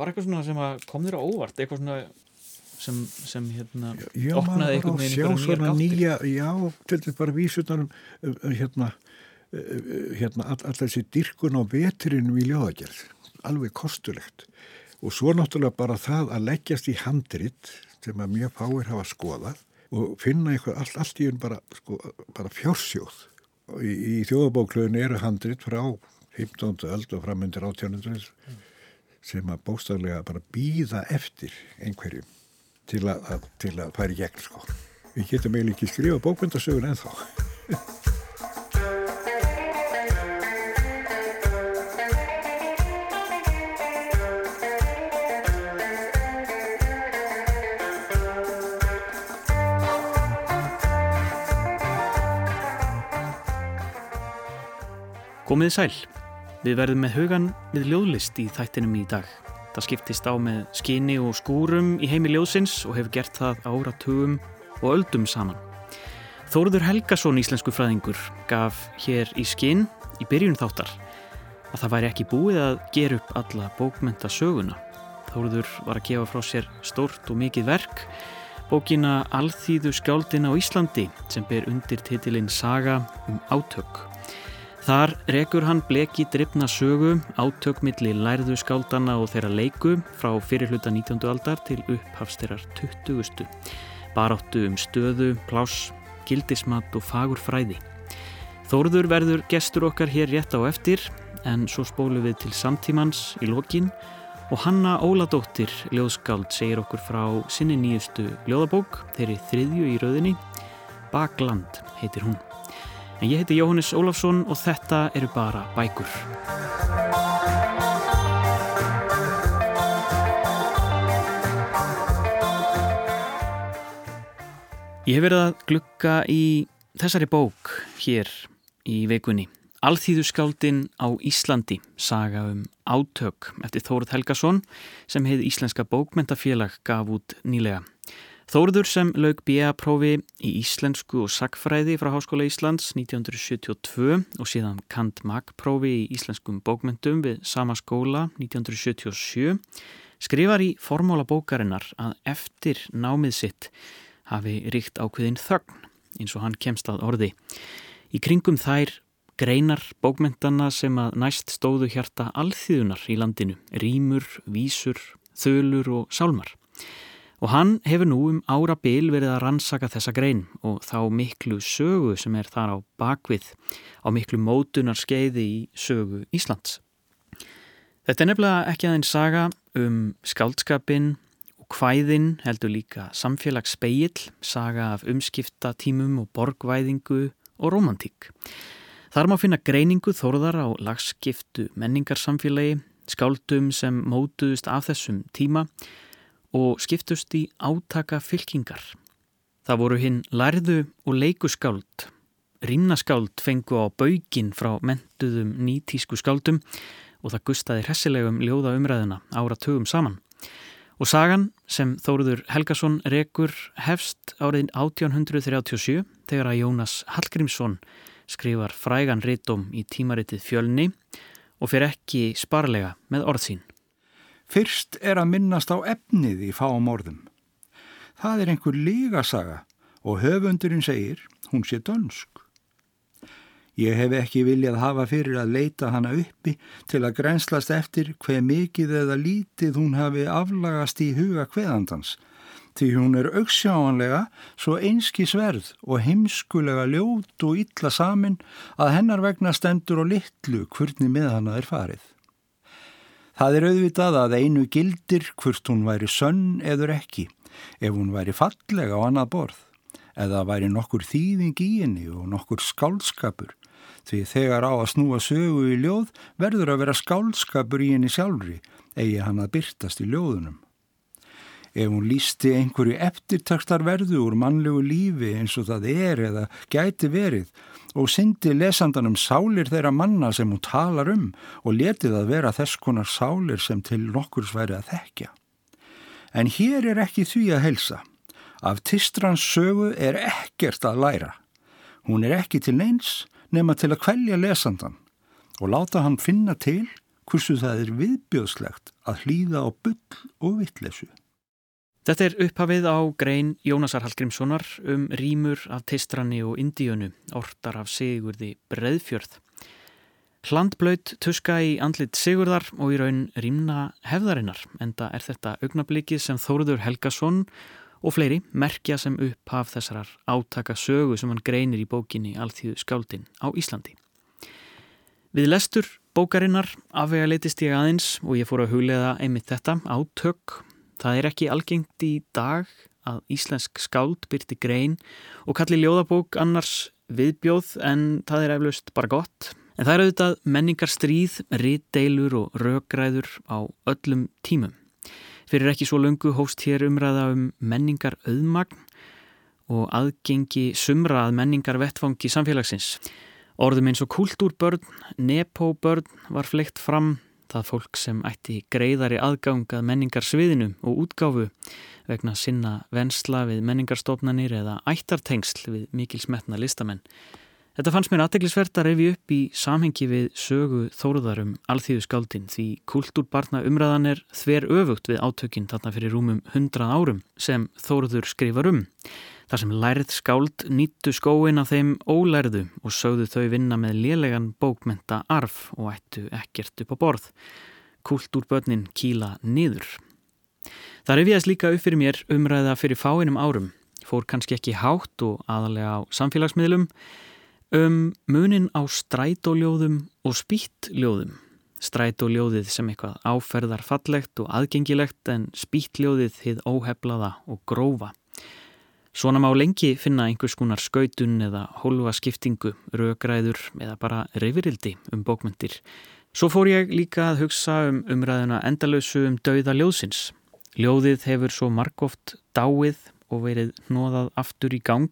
var eitthvað svona sem kom þér á óvart, eitthvað svona sem, sem hérna já, opnaði einhvern veginn veginn nýjar nýja, já, til dæs bara vísunar um, hérna, hérna all, alltaf þessi dirkun á veturinn við ljóðagerð, alveg kostulegt. Og svo náttúrulega bara það að leggjast í handrit sem að mjög fáir hafa skoðað og finna eitthvað allt, allt í unn bara, sko, bara fjársjóð. Í, í þjóðabóklöðinu eru handrit frá 15. öld og framöndir 1800 mm. Sem að bóstaflega bara býða eftir einhverjum til að, til að færi gegn sko. Við getum eiginlega ekki skrifa bókmyndasögun en þá. Komiði sæl. Við verðum með hugan við ljóðlist í þættinum í dag. Það skiptist á með skinni og skúrum í heimi ljóðsins og hefur gert það áratugum og öldum saman. Þóruður Helgason, íslensku fræðingur, gaf hér í skinn í byrjun þáttar að það væri ekki búið að gera upp alla bókmenta söguna. Þóruður var að gefa frá sér stórt og mikið verk, bókina Alþýðu skjáldina á Íslandi sem ber undir titilinn Saga um átök. Þar rekur hann bleki drifna sögu, átökmilli lærðu skáldana og þeirra leiku frá fyrirluta 19. aldar til upphafsterar 20. Baráttu um stöðu, pláss, gildismat og fagur fræði. Þóruður verður gestur okkar hér rétt á eftir en svo spólu við til samtímans í lokin og Hanna Óladóttir, ljóðskáld, segir okkur frá sinni nýjustu ljóðabók, þeirri þriðju í rauðinni. Bakland heitir hún. En ég heiti Jóhannes Ólafsson og þetta eru bara bækur. Ég hef verið að glukka í þessari bók hér í veikunni. Alþýðuskáldin á Íslandi, saga um átök eftir Þórið Helgason sem heið Íslenska bókmentafélag gaf út nýlega. Þóruður sem laug B.A.prófi í Íslensku og Sackfræði frá Háskóla Íslands 1972 og síðan Kant Mag-prófi í Íslenskum bókmyndum við sama skóla 1977 skrifar í formála bókarinnar að eftir námið sitt hafi ríkt ákveðin þögn eins og hann kemst að orði. Í kringum þær greinar bókmyndana sem að næst stóðu hjarta alþýðunar í landinu, rýmur, vísur, þölur og sálmar. Og hann hefur nú um ára bil verið að rannsaka þessa grein og þá miklu sögu sem er þar á bakvið, á miklu mótunar skeiði í sögu Íslands. Þetta er nefnilega ekki aðeins saga um skáldskapin og hvæðin heldur líka samfélagsspegill, saga af umskipta tímum og borgvæðingu og romantík. Þar má finna greiningu þorðar á lagskiptu menningarsamfélagi, skáldum sem mótuðust af þessum tíma og skiptust í átaka fylkingar. Það voru hinn lærðu og leikuskáld. Rýmnaskáld fengu á baugin frá mentuðum nýtísku skáldum og það gustaði hressilegum ljóða umræðuna ára tögum saman. Og sagan sem Þóruður Helgason rekur hefst árið 1837 þegar að Jónas Hallgrímsson skrifar frægan rítum í tímaritið fjölni og fyrir ekki sparlega með orðsín. Fyrst er að minnast á efnið í fáum orðum. Það er einhver lígasaga og höfundurinn segir hún sé dönsk. Ég hef ekki viljað hafa fyrir að leita hana uppi til að grenslast eftir hver mikið eða lítið hún hafi aflagast í huga hveðandans því hún er auksjáanlega svo einski sverð og heimskulega ljót og illa samin að hennar vegna stendur og litlu hvernig með hana er farið. Það er auðvitað að einu gildir hvort hún væri sönn eður ekki, ef hún væri fallega á annað borð, eða væri nokkur þýðing í henni og nokkur skálskapur, því þegar á að snúa sögu í ljóð verður að vera skálskapur í henni sjálfri, eigi hann að byrtast í ljóðunum. Ef hún lísti einhverju eftirtaktarverðu úr mannlegu lífi eins og það er eða gæti verið, og syndi lesandanum sálir þeirra manna sem hún talar um og letið að vera þess konar sálir sem til nokkurs væri að þekkja. En hér er ekki því að helsa. Af Tistrans sögu er ekkert að læra. Hún er ekki til neins nema til að kvelja lesandan og láta hann finna til hversu það er viðbjóðslegt að hlýða á bull og vittlesu. Þetta er upphafið á grein Jónasar Hallgrímssonar um rýmur af teistranni og indíönu, ortar af Sigurði Breðfjörð. Hlandblöyt tuska í andlit Sigurðar og í raun rýmna hefðarinnar, enda er þetta augnablikið sem Þóruður Helgason og fleiri merkja sem upphaf þessarar átaka sögu sem hann greinir í bókinni Alþjóðu skáldin á Íslandi. Við lestur bókarinnar afvega leitist ég aðeins og ég fór að huglega einmitt þetta átök. Það er ekki algengt í dag að íslensk skáld byrti grein og kalli ljóðabók annars viðbjóð en það er eflaust bara gott. En það er auðvitað menningar stríð, rittdeilur og röggræður á öllum tímum. Fyrir ekki svo löngu hóst hér umræða um menningar auðmagn og aðgengi sumrað menningar vettfangi samfélagsins. Orðum eins og kultúrbörn, nepóbörn var fleikt fram það fólk sem ætti greiðari aðgangað menningar sviðinu og útgáfu vegna sinna vensla við menningarstofnanir eða ættartengsl við mikil smetna listamenn. Þetta fannst mér aðteglisvert að revi upp í samhengi við sögu þóruðarum alþýðu skáldin því kultúrbarna umræðan er þver öfugt við átökinn þarna fyrir rúmum hundrað árum sem þóruður skrifar um. Þar sem lærið skáld nýttu skóin af þeim ólærðu og sögðu þau vinna með lélegan bókmenta arf og ættu ekkert upp á borð. Kultúrbörnin kýla niður. Það reviðast líka upp fyrir mér umræða fyrir fáinum árum. Fór kannski ekki hátt og aðalega á samfélagsmiðlum um munin á strætóljóðum og spýttljóðum. Strætóljóðið sem eitthvað áferðar fallegt og aðgengilegt en spýttljóðið hið óheflaða og grófa. Svona má lengi finna einhvers konar skautun eða hólfa skiptingu, rögræður eða bara reyfirildi um bókmyndir. Svo fór ég líka að hugsa um umræðuna endalösu um dauða ljóðsins. Ljóðið hefur svo margóft dáið og verið nóðað aftur í gang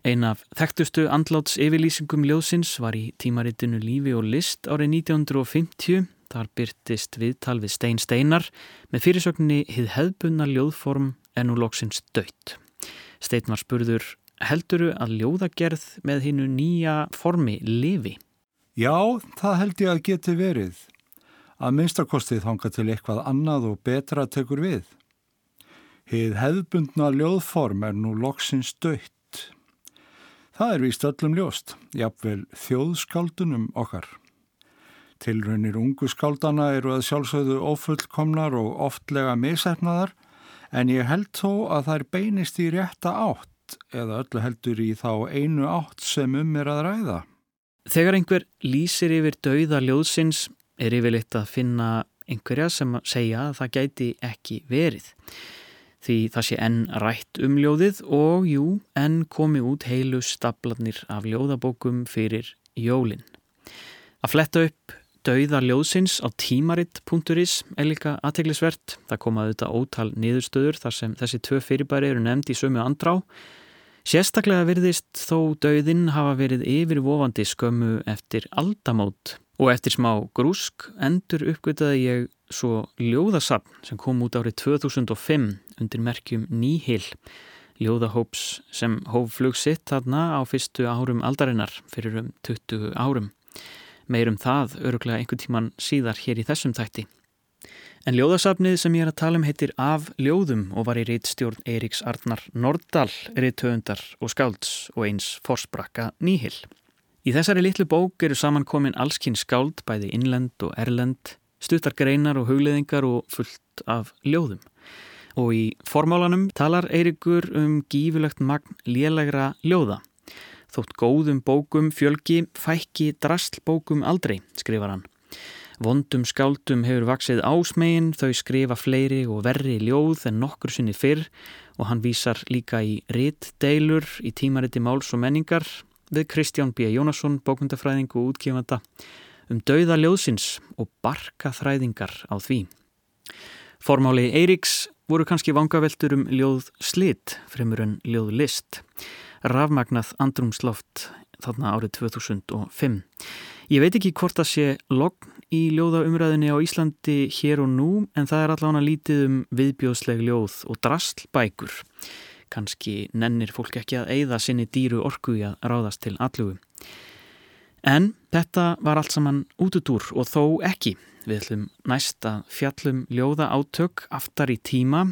Ein af þekktustu andláts yfirlýsingum ljóðsins var í tímaritinu Lífi og List árið 1950. Þar byrtist viðtal við Stein Steinar með fyrirsögninni Hið hefbunna ljóðform er nú loksins dött. Stein var spurður helduru að ljóðagerð með hinnu nýja formi lifi? Já, það held ég að geti verið. Að minnstakostið hanga til eitthvað annað og betra tekur við. Hið hefbundna ljóðform er nú loksins dött. Það er víst öllum ljóst, jafnvel þjóðskaldunum okkar. Tilraunir ungu skaldana eru að sjálfsögðu ofullkomnar og oftlega misæfnaðar en ég held þó að er beinist í rétta átt eða öllu heldur í þá einu átt sem um er að ræða. Þegar einhver lýsir yfir dauða ljóðsins er yfirleitt að finna einhverja sem segja að það gæti ekki verið því það sé enn rætt um ljóðið og jú, enn komi út heilu staplarnir af ljóðabókum fyrir jólinn. Að fletta upp dauða ljóðsins á tímaritt.is er líka aðteglisvert. Það komaði þetta ótal niðurstöður þar sem þessi tvö fyrirbæri eru nefnd í sömu andrá. Sérstaklega virðist þó dauðin hafa verið yfirvofandi skömmu eftir aldamót og eftir smá grúsk endur uppgötaði ég svo ljóðasapn sem kom út árið 2005 undir merkjum Nýhil, ljóðahóps sem hóf flug sitt þarna á fyrstu árum aldarinnar fyrir um 20 árum. Meirum það öruglega einhvern tíman síðar hér í þessum þætti. En ljóðasafnið sem ég er að tala um heitir Af ljóðum og var í reitstjórn Eiríks Arnar Nordal, reittöfundar og skálds og eins forsprakka Nýhil. Í þessari litlu bók eru samankomin allskinn skáld bæði innlend og erlend stuttar greinar og hugleðingar og fullt af ljóðum. Og í formálanum talar Eirikur um gífulegt magn lélægra ljóða. Þótt góðum bókum fjölgi fækki drastlbókum aldrei, skrifar hann. Vondum skáldum hefur vaksið ásmegin, þau skrifa fleiri og verri ljóð en nokkur sinni fyrr og hann vísar líka í ritt deilur í tímariti máls og menningar við Kristján B. Jónasson, bókundafræðing og útgifanda um dauða ljóðsins og barka þræðingar á því. Formáli Eiríks voru kannski vangaveltur um ljóð slitt fremur en ljóð list. Rafmagnað andrumsloft þarna árið 2005. Ég veit ekki hvort það sé logn í ljóðaumræðinni á Íslandi hér og nú en það er allavega lítið um viðbjóðsleg ljóð og drastlbækur. Kanski nennir fólk ekki að eigða sinni dýru orku í að ráðast til allugu. En þetta var allt saman útutúr og þó ekki. Við ætlum næst að fjallum ljóða átök aftar í tíma.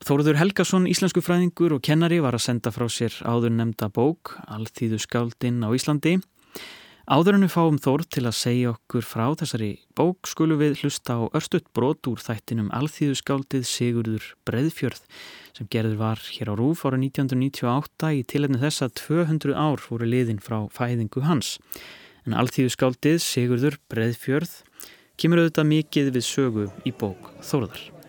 Þóruður Helgason, íslensku fræðingur og kennari var að senda frá sér áður nefnda bók, Alþýðu skáldinn á Íslandi. Áður en við fáum Þór til að segja okkur frá þessari bók skulum við hlusta á örstuðt brot úr þættinum Alþýðu skáldið Sigurður Breðfjörð sem gerður var hér á Rúf ára 1998 í tilhengni þess að 200 ár voru liðin frá fæðingu hans. En Alþýðu skáldið Sigurður Breðfjörð kemur auðvitað mikið við sögu í bók Þóruðar.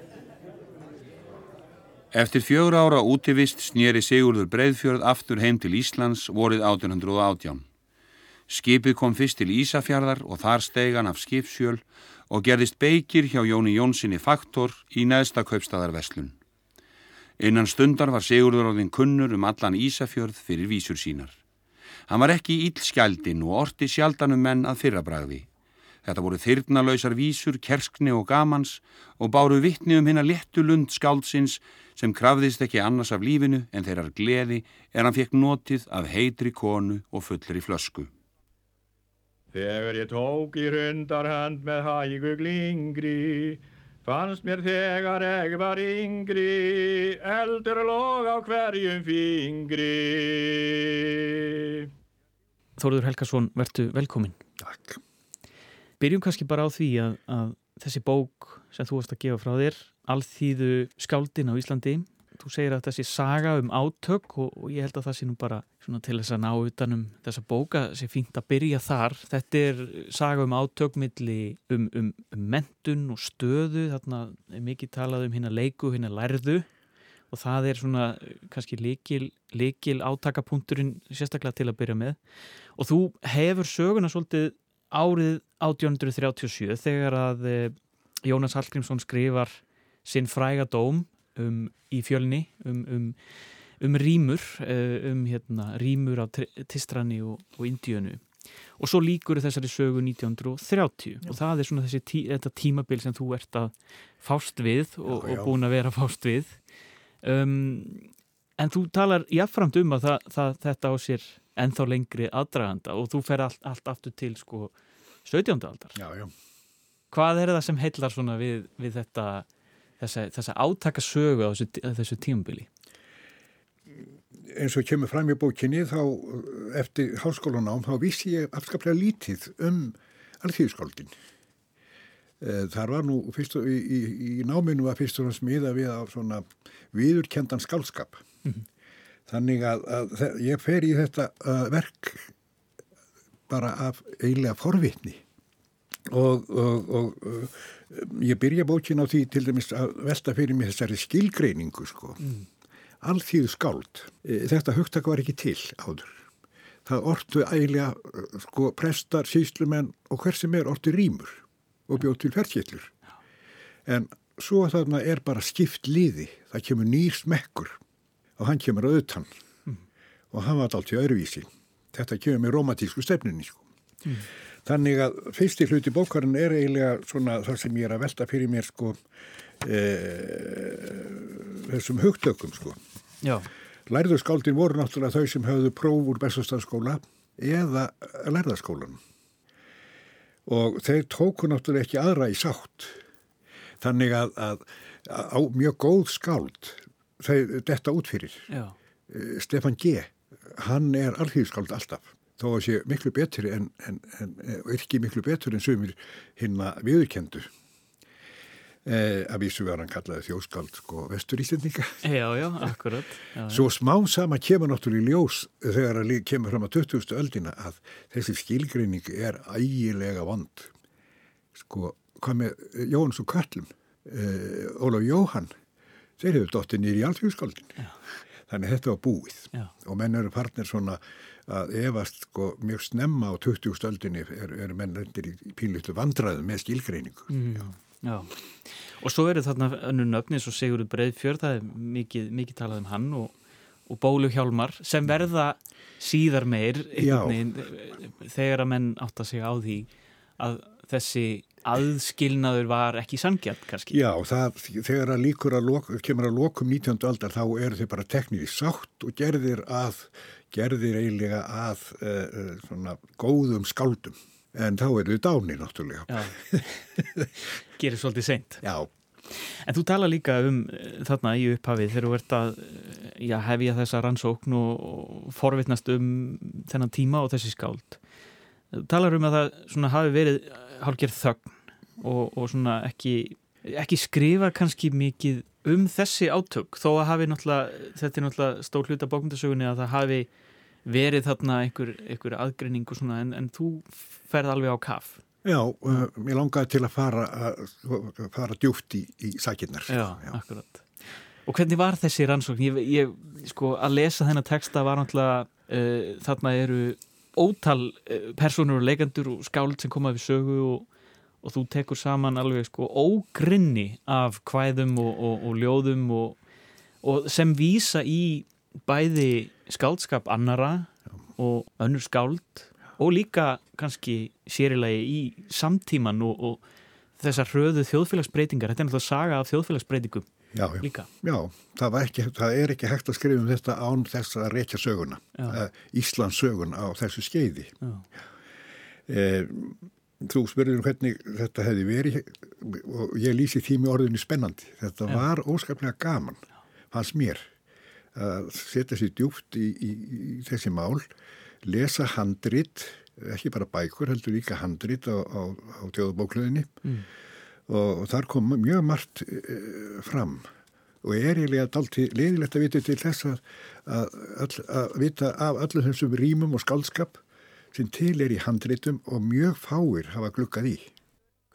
Eftir fjögur ára útivist snýri Sigurður Breðfjörð aftur heim til Íslands vorið 1818. Skipið kom fyrst til Ísafjörðar og þar stegan af skipsjöl og gerðist beikir hjá Jóni Jónssoni faktor í neðsta kaupstaðarveslun. Innan stundar var Sigurður orðin kunnur um allan Ísafjörð fyrir vísur sínar. Hann var ekki í íllskjaldin og orti sjaldanum menn að fyrrabræði. Þetta voru þyrnalöysar vísur, kerskni og gamans og báru vittni um hérna lettu lund skáldsins sem krafðist ekki annars af lífinu en þeirrar gleði er hann fekk notið af heitri konu og fullri flösku. Þegar ég tók í hundarhand með hægu glingri, fannst mér þegar ég var yngri, eldur lóg á hverjum fingri. Þóruður Helgason, vertu velkomin. Takk. Byrjum kannski bara á því að, að þessi bók sem þú varst að gefa frá þér, Alþýðu skáldin á Íslandi, þú segir að þessi saga um átök og, og ég held að það sé nú bara til þess að ná utanum þessa bóka sé fínt að byrja þar. Þetta er saga um átök milli um, um, um mentun og stöðu, þarna er mikið talað um hérna leiku, hérna lærðu. Og það er svona kannski líkil, líkil átakapunkturinn sérstaklega til að byrja með. Og þú hefur söguna svolítið árið 1837 þegar að eh, Jónas Hallgrímsson skrifar sinn fræga dóm um, í fjölni um, um, um rýmur eh, um hérna, rýmur á Tistrani og, og Indíönu og svo líkur þessari sögu 1930 já. og það er svona þessi tí, tímabil sem þú ert að fást við og, já, já. og búin að vera fást við um, en þú talar jáfnframt um að það, það, þetta á sér ennþá lengri aðdraganda og þú fer allt, allt aftur til sko 17. aldar hvað er það sem heillar svona við, við þetta þessa, þessa átakasögu á þessu, þessu tímabili? eins og kemur fram í bókinni þá eftir háskólanám þá vissi ég afskaplega lítið um alþjóðskóldin. Eh, þar var nú fyrst, í, í, í náminu var fyrst og náttúrulega smiða við á svona viðurkendan skálskap. Mm -hmm. Þannig að, að ég fer í þetta uh, verk bara af eiginlega forvitni og, og, og uh, ég byrja bókin á því til dæmis að velta fyrir mig þessari skilgreiningu sko. Mm. Alþýðu skáld. E, þetta hugtak var ekki til áður. Það ortu ægilega sko prestar, síslumenn og hver sem er ortu rýmur og bjóð til ferðkillur. En svo þarna er bara skipt liði. Það kemur nýr smekkur og hann kemur auðtan mm. og hann var allt í öðruvísi. Þetta kemur með romantísku stefninni sko. Mm. Þannig að fyrsti hluti bókarinn er eiginlega svona það sem ég er að velta fyrir mér sko e, þessum hugtökum sko. Já. Lærðurskáldin voru náttúrulega þau sem höfðu próf úr bestastafskóla eða lærðarskólan og þeir tóku náttúrulega ekki aðra í sátt. Þannig að, að, að á mjög góð skáld þeir detta útfyrir. Já. E, Stefan G. Hann er alþýðskáld alltaf þó að sé miklu betri en, en, en ekki miklu betur en sumir hinn að viðurkendu eh, að vísu verðan kallaði þjóskald sko vesturísendinga Já, já, akkurat já. Svo smá sama kemur náttúrulega í ljós þegar að kemur fram að 20. öldina að þessi skilgreining er ægilega vond sko, hvað með Jóns og Kallum eh, Ólaf Jóhann þeir hefur dottir nýri í alþjóðskaldin þannig að þetta var búið já. og menn eru partner svona að efast sko, mjög snemma á 20. stöldinni er, er menn reyndir í pínlíktu vandraðu með skilgreiningu. Mm, já. já, og svo eru þarna önnu nöfni og Sigurður Breiðfjörð, það er mikið, mikið talað um hann og, og Bólu Hjálmar sem verða síðar meir neginn, þegar að menn átt að segja á því að þessi aðskilnaður var ekki sangjart kannski. Já, það, þegar að líkur að lok, kemur að lokum 19. aldar þá eru þau bara tekníði sátt og gerðir að gerðir eiginlega að uh, svona góðum skáldum en þá er þau dáni náttúrulega. Já, gerir svolítið seint. Já, En þú tala líka um eh, þarna í upphafið þegar þú ert að já, hefja þessa rannsókn og, forvitnast um þennan tíma og þessi skáld. Þú talar um að það svona, hafi verið hálfgerð þögn og, og svona ekki, ekki skrifa kannski mikið um þessi átök þó að hafi náttúrulega, þetta er náttúrulega stór hluta bókmyndasögunni að það hafi verið þarna einhver, einhver aðgreining og svona en, en þú ferð alveg á kaff. já, uh, mér langaði til að fara, að, fara djúft í, í sækinnar. Já, akkurat. Og hvernig var þessi rannsókn? Ég, ég, sko, að lesa þennan texta var náttúrulega, uh, þarna eru ótal uh, personur og leikandur og skáld sem komaði við sögu og, og þú tekur saman alveg sko ógrinni af kvæðum og, og, og ljóðum og sem vísa í bæði skáldskap annara og önnur skáld og líka kannski sérilegi í samtíman og, og þessar hröðu þjóðfélagsbreytingar, þetta er náttúrulega saga af þjóðfélagsbreytingum Já, já. líka. Já, það, ekki, það er ekki hægt að skrifa um þetta án þess að reykja söguna, uh, Íslands sögun á þessu skeiði. Eh, þú spurður hvernig þetta hefði verið og ég lýsi því með orðinu spennandi. Þetta Já. var óskaplega gaman, fannst mér, að setja sér djúpt í, í, í þessi mál, lesa handrit, ekki bara bækur, heldur líka handrit á, á, á tjóðabókluðinni Mm. og, og þar kom mjög margt e, fram og er dalti leiðilegt að vita til þess að, að, að, að vita af öllum þessum rýmum og skaldskap sem til er í handritum og mjög fáir hafa glukkað í.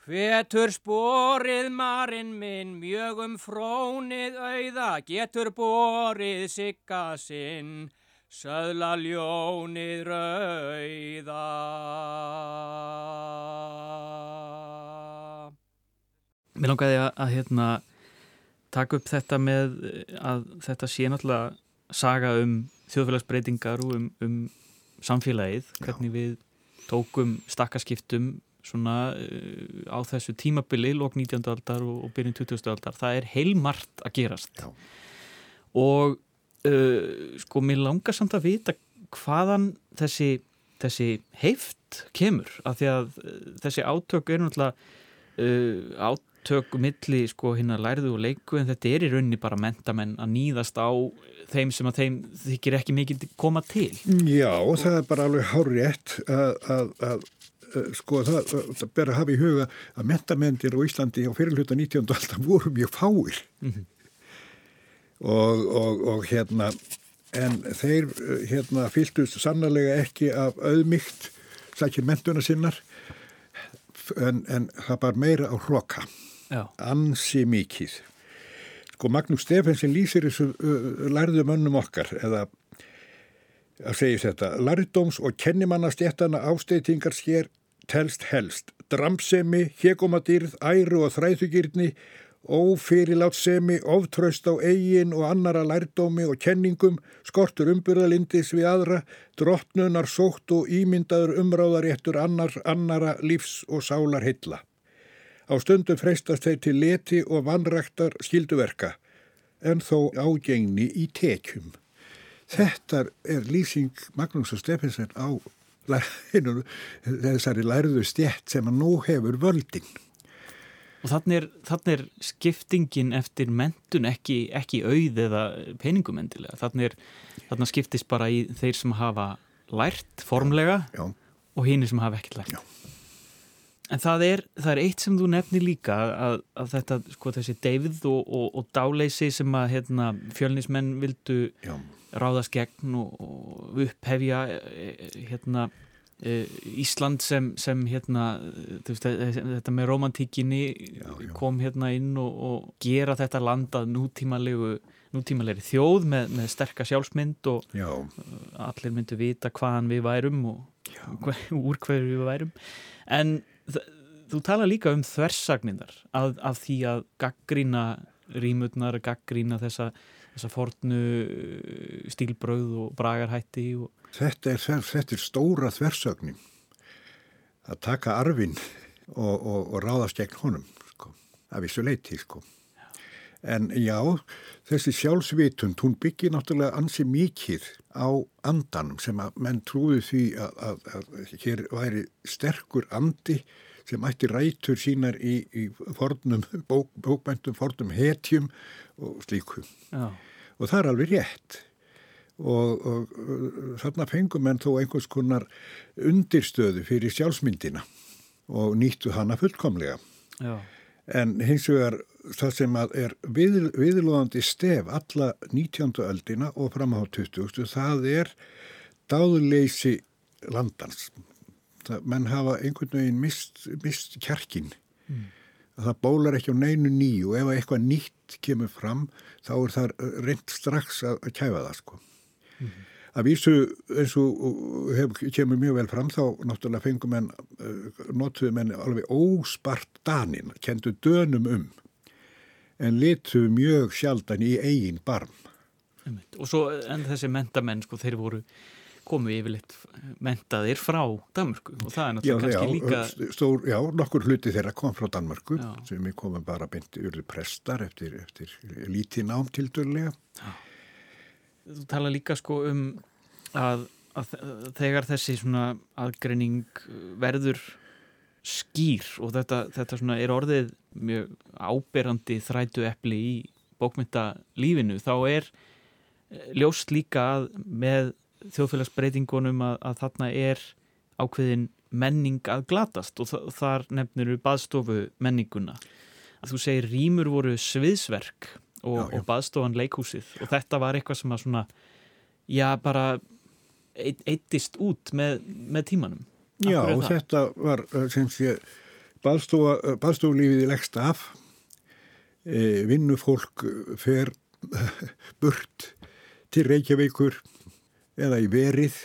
Hvetur sporið marinn minn, mjög um frónið auða, getur borið sigga sinn, söðla ljónið rauða. Mér langaði að, að hérna, taka upp þetta með að þetta sé náttúrulega saga um þjóðfélagsbreytingar og um, um samfélagið, hvernig við tókum stakkaskiptum svona uh, á þessu tímabili lók 19. aldar og, og byrjun 20. aldar. Það er heilmart að gerast. Já. Og uh, sko, mér langar samt að vita hvaðan þessi, þessi heift kemur, af því að uh, þessi átök er náttúrulega uh, átök milli sko hérna lærðu og leiku en þetta er í rauninni bara mentamenn að nýðast á þeim sem að þeim þykir ekki mikið koma til. Já, það er bara alveg hár rétt að, að, að sko það, það ber að hafa í huga að mentamendir á Íslandi á fyrirluta 19. alltaf voru mjög fáir og, og, og hérna en þeir eh, hérna fylgdust sannlega ekki af auðmygt sækir mentuna sinnar en, en það bar meira á hloka ansi mikið. Sko Magnús Stefensen lýsir þessu uh, lærðu mönnum okkar eða að segja þetta, lærdóms og kennimannastjættana ásteytingar sér telst helst, dramsemi, hekomadýrð, æru og þræðugýrni, ófyrirlátsemi, oftraust á eigin og annara lærdómi og kenningum, skortur umburðalindis við aðra, drottnunar sótt og ímyndaður umráðaréttur annar, annara lífs og sálar heilla. Á stundum freistast þeir til leti og vannræktar skilduverka, en þó ágengni í tekjum. Þetta er lýsing Magnús og Steffensen á þessari lærðu stjætt sem að nú hefur völdin. Og þannig er, er skiptingin eftir mentun ekki, ekki auð eða peningum endilega. Þannig, skiptist bara í þeir sem hafa lært formlega Já, og hini sem hafa ekkert lært. Já. En það er, það er eitt sem þú nefnir líka að, að þetta, sko, þessi deyfð og, og, og dáleysi sem að hérna, fjölnismenn vildu já, ráðast gegn og, og upphefja eh, hérna, eh, Ísland sem, sem hérna, veist, eh, þetta með romantíkinni Já, já. kom hérna inn og, og gera þetta land að nútímalegu nútímalegri þjóð með, með sterka sjálfsmynd og já, allir myndu vita hvaðan við værum og hver, úr hverju við værum. En þú tala líka um þversagninnar af, af því að gaggrína rímurnar, gaggrína þessa, þessa fornu uh, stílbröð og bragarhætti og þetta er, þetta er stóra þversögnin að taka arfin og, og, og ráðast gegn honum, sko, af þessu leiti, sko. En já, þessi sjálfsvitund, hún byggir náttúrulega ansi mikið á andanum sem að menn trúði því að, að, að hér væri sterkur andi sem ætti rætur sínar í, í fornum, bók, bókmæntum, fornum hetjum og slíku. Já. Og það er alveg rétt. Og, og, og þarna fengum menn þó einhvers konar undirstöðu fyrir sjálfsmyndina og nýttu hana fullkomlega. Já. En hins vegar það sem er við, viðlóðandi stef alla 19. öldina og fram á 20. það er dáðleysi landans. Það, menn hafa einhvern veginn mist, mist kjarkin. Mm. Það bólar ekki á neinu nýju og ef eitthvað nýtt kemur fram þá er það reynd strax að, að kæfa það sko. Mm. Að vísu eins og hef, kemur mjög vel fram þá náttúrulega fengum menn, notuðu menn alveg óspart danin, kendu dönum um en litu mjög sjaldan í eigin barm. Og svo en þessi mentamenn sko þeir voru komu yfirleitt mentaðir frá Danmörku og það er náttúrulega já, kannski já, líka... Stór, já, nokkur hluti þeirra kom frá Danmörku Já. sem við komum bara beinti urðu prestar eftir, eftir lítið nám til dörlega. Þú tala líka sko um að, að þegar þessi svona aðgreining verður skýr og þetta, þetta svona er orðið mjög áberandi þrætu epli í bókmynda þá er eh, ljóst líka að með þjóðfélagsbreytingunum að, að þarna er ákveðin menning að glatast og þa þar nefnir við baðstofu menninguna. Að þú segir rýmur voru sviðsverk og, og baðstofan leikhúsið og þetta var eitthvað sem að svona, já bara eitt- eittist út með, með tímanum. Af Já, og það? þetta var eh, sem sé baðstofa- baðstofulífið í leggst af e, vinnufólk fer burt til Reykjavíkur eða í verið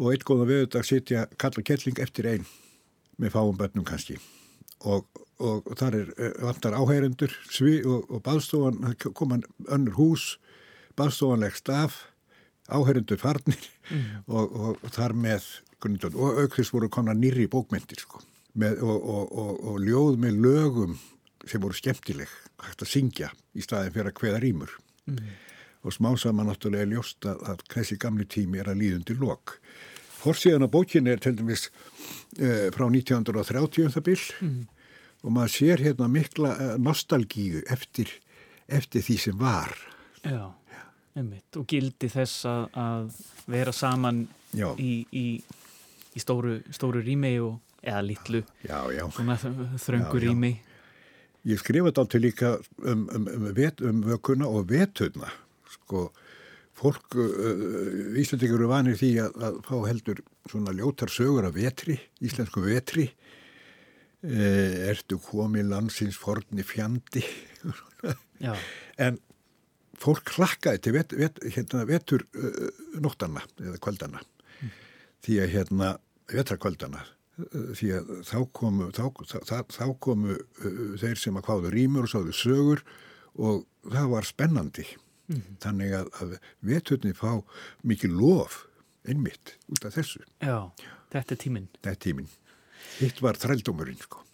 og eitt góða veðudag sitja kalla kettling eftir einn með fáum bönnum kannski og, og þar er eh, vantar áhærendur og, og baðstofan það koma önnur hús baðstofan leggst af áhærendur farnir og, og, og þar með og aukþess voru komna nýri bókmyndir sko, með, og, og, og, og ljóð með lögum sem voru skemmtileg hægt að syngja í staðin fyrir að kveða rýmur og smá saman náttúrulega er ljóst að, að þessi gamli tími er að líðundi lok. Forsíðan á bókinni er til dæmis uh, frá 1930 um það bil og maður sér hérna mikla uh, nostalgíu eftir, eftir því sem var Já, einmitt. Og gildi þess að, að vera saman Já. í, í, í stóru, stóru rými og, eða litlu, Já, já. svona þröngu Já, já. rými. Ég skrifa þetta til líka um, um, um, vet, um vökuna og veturna. Sko, fólk, uh, Íslandingur eru vanir því að, að fá heldur svona ljótar sögur af vetri, íslensku vetri. Eh, ertu komið landsins forni fjandi. En fólk hlakkaði til vet, vet, hérna, vetur uh, nóttanna eða kvöldana. Því að hérna, vetrakvöldana, uh, því að þá komu, þá, þá, þá komu uh, þeir sem að kváðu rýmur og sáðu sögur og það var spennandi. Þannig að, að veturni fá mikið lof einmitt út af þessu. já, þetta er tíminn. Það er tíminn. Hitt var þrældómurinn sko.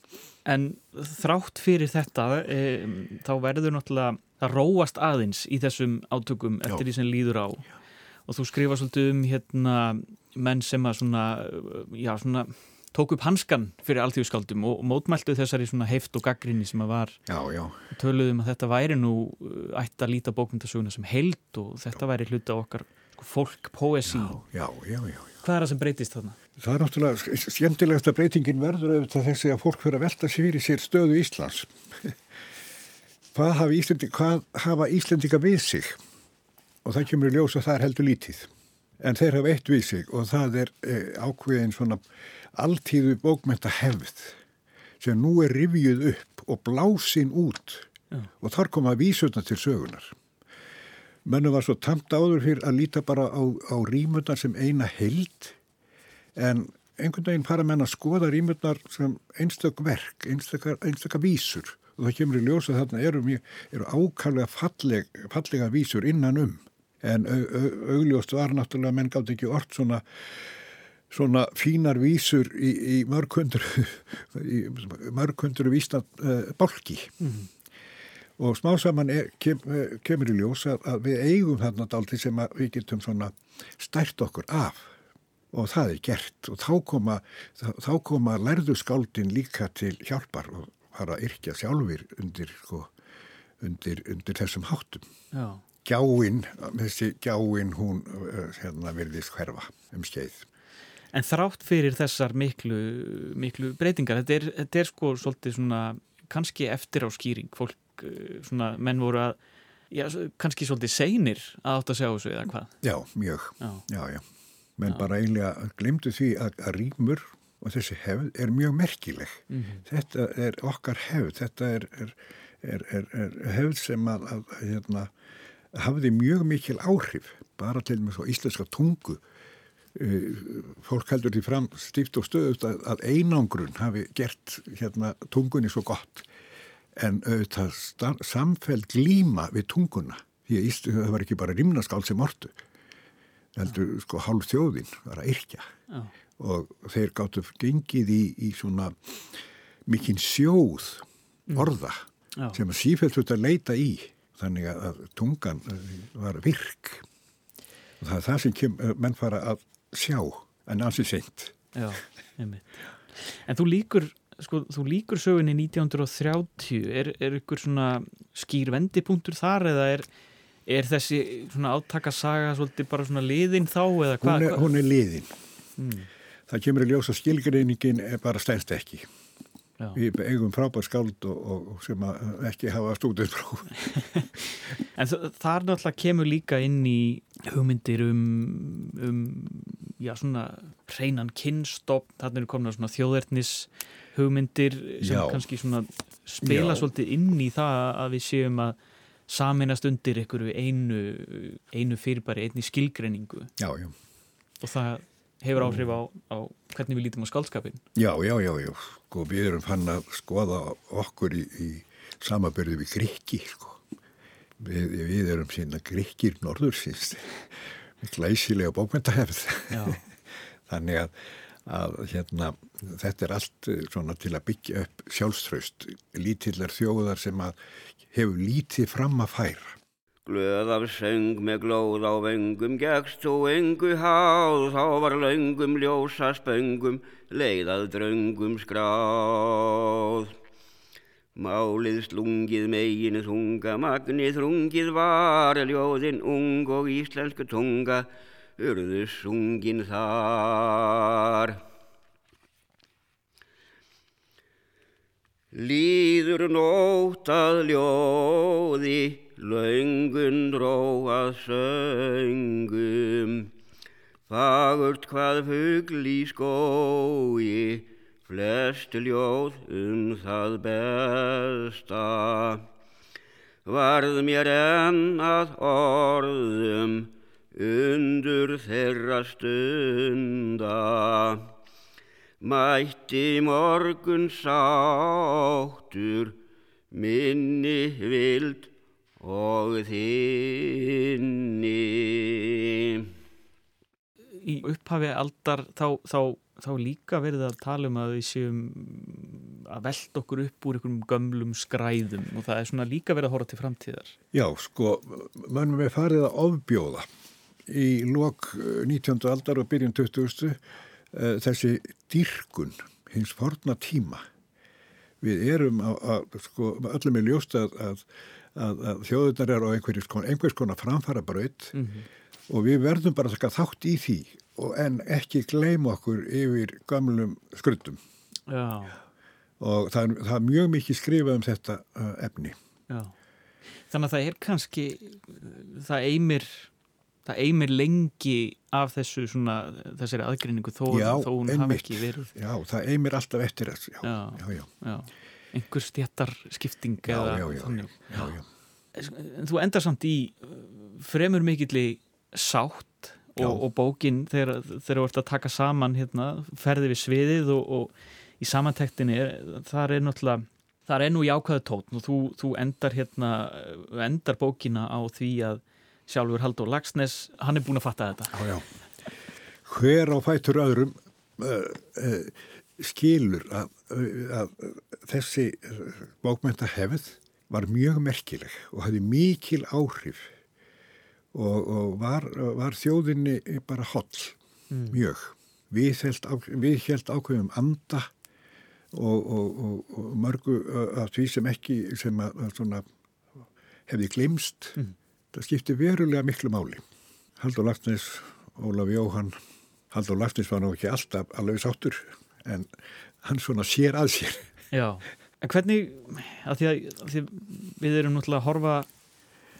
En þrátt fyrir þetta, e, þá verður náttúrulega að róast aðeins í þessum átökum eftir Já. því sem líður á. Og þú skrifa svolítið um hérna menn sem að svona, já, svona tók upp hanskan fyrir alltíðuskáldum og, mótmæltu þessari svona heift og gaggrinni sem að var Já, já. töluðum að þetta væri nú uh, ætti að líta bókmyndasöguna sem held og þetta væri hluta okkar sko, fólk, poesi. Já, já, já, já. Hvað er það sem breytist þarna? Það er náttúrulega skemmtilegast að breytingin verður auðvitað þessi að fólk fyrir að velta sér fyrir sér stöðu Íslands. hvað, hafa Íslandi, hvað hafa Íslandika við sig? Og það kemur í ljós að það er heldur lítið. En þeir hafa eitt við sig og það er eh, ákveðin svona alltíðu bókmenta hefð sem nú er rivjuð upp og blásin út Já. og þar koma vísutna til sögunar. Mönnum var svo tamt áður fyrir að líta bara á, á rýmundar sem eina held en einhvern veginn fara menn að skoða rýmundar sem einstök verk, einstakar, vísur. Og það kemur í ljós að þarna eru, eru ákallega falleg, fallega vísur innan um. En au, au, augljóst var náttúrulega menn gátt ekki orð svona svona fínar vísur í, í mörghundur vísna uh, bálki. Og smá saman er, kem, eh, kemur í ljós að, við eigum þarna daldi sem við getum svona stært okkur af og það er gert og þá koma, þá koma lærðu skáldin líka til hjálpar og fara að yrkja sjálfur undir, sko, undir, undir þessum háttum. Já. Gjáinn, þessi gjáinn hún uh, hérna virðist hverfa um skeið. En þrátt fyrir þessar miklu, miklu breytingar, þetta er, þetta er sko svolítið svona, kannski eftir á skýring, fólk, uh, svona, menn voru að, já, kannski svolítið seinir að átt að sjá þessu eða hvað? Já, mjög, Já. já, já. Menn Já. bara eiginlega glemdu því að, að rýmur og þessi hefð er mjög merkileg. Mhm. Þetta er okkar hefð, þetta er, er, er, er, hefð sem að, að, hérna, hafði mjög mikil áhrif, bara til með svo íslenska tungu. Uh, fólk heldur því fram stíft og stöðut að, að einangrun hafi gert hérna, tungunni svo gott en auðvitað samfelld glíma við tunguna því að það var ekki bara rimnaskáld sem ortu heldur sko hálf þjóðin var að yrkja Já. og þeir gáttu gengið í, í svona mikinn sjóð orða Já. sem að sífælt þetta leita í þannig að, að tungan var virk og það er það sem kem, eh, menn fara að sjá en ansið seint Já. En þú líkur, sko, þú líkur sögunni 1930, er, er ykkur svona skýr vendipunktur þar eða er, er þessi svona átakasaga svolítið bara svona liðin þá eða hvað? hún, hún er liðin Mm, það kemur í ljós að skilgreiningin er bara stænst ekki já. við eigum frábær skáld og, og, og sem að ekki hafa stúdið frá En þa- þar náttúrulega kemur líka inn í hugmyndir um, um já, svona hreinan kynstopp, þarna eru komin svona þjóðernis hugmyndir sem Já. kannski svona spila Já. svolítið inn í það að við séum að saminast undir einhverju einu, einu fyrirbæri, einni skilgreiningu. Já, já, og það hefur áhrif á, á hvernig við lítum á skaldskapin. já, já, já, já. Sko, við erum fann að skoða okkur í, í samabörðu við grikki sko. við, við erum sína grikkir norður síns glæsilega bókmyndahefð Já, þannig að, að hérna, þetta er allt eh, svona til að byggja upp sjálfströst lítillar þjóðar sem að hefur lítið fram að færa. Glöð af söng með glóð á vöngum, gegst þú engu háð, þá var löngum ljósa spöngum, leiðað dröngum skráð. Málið slungið megin þunga, magnið þrungið var, ljóðin ung og íslensku tunga, urðu sungin þar. Líður nótt að ljóði, löngun dró að söngum. Fagurt hvað fugl í skói, flest ljóð um það besta. Varð mér enn að orðum, undur þeirra stunda. Mætti morgun sáttur, minni vild og þinni. í upphafi aldar þá, þá, þá líka verið að tala um að við séum að velta okkur upp úr einhverjum gömlum skræðum og það er svona líka verið að horfa til framtíðar. Já, sko, mönnum er farið að ofbjóða í lok eh, 19. aldar og byrjun 20. eh, þessi dýrkun hins forna tíma. Við erum að, að sko, öllum er ljóst að, að, að, þjóðunar eru á einhvers konar, einhvers konar framfara braut og við verðum bara að taka þátt í því og en ekki gleyma okkur yfir gamlum skruddum Já, og það er, það er mjög mikið skrifað um þetta uh, efni. já. Þannig að það er kannski, það eimir, það eimir lengi af þessu svona, þessari aðgreiningu þó, Já, þó hún hafi ekki verið. Já, það eimir alltaf eftir þessu. Já, Já. já, einhver stjættar skipting Já, já, já, þú endar samt í uh, fremur mikilli sátt og, og bókin þegar, þú ert að taka saman hérna, ferði við sviðið og, og í samantektinni þar er náttúrulega þar er nú jákvæðu tótn og þú, þú endar hérna, uh, endar bókina á því að sjálfur Haldur Lagsnes hann er búin að fatta þetta já, já. Hver á fætur öðrum uh, uh, skilur að, að þessi uh, bókmenta hefð var mjög merkileg og hafði mikil áhrif og, og var, var þjóðinni bara holl, mm. mjög. Við held, við held ákveðum anda og, og, og mörgu af því sem ekki, sem að, að svona, hefði glimst, mm. Það skipti verulega miklu máli. Haldur Laftnes, Ólaf Jóhann, Haldur Laftnes var nú ekki alltaf alveg sáttur en hann svona sér að sér. Já. En hvernig, að því að, að því við erum náttúrulega að horfa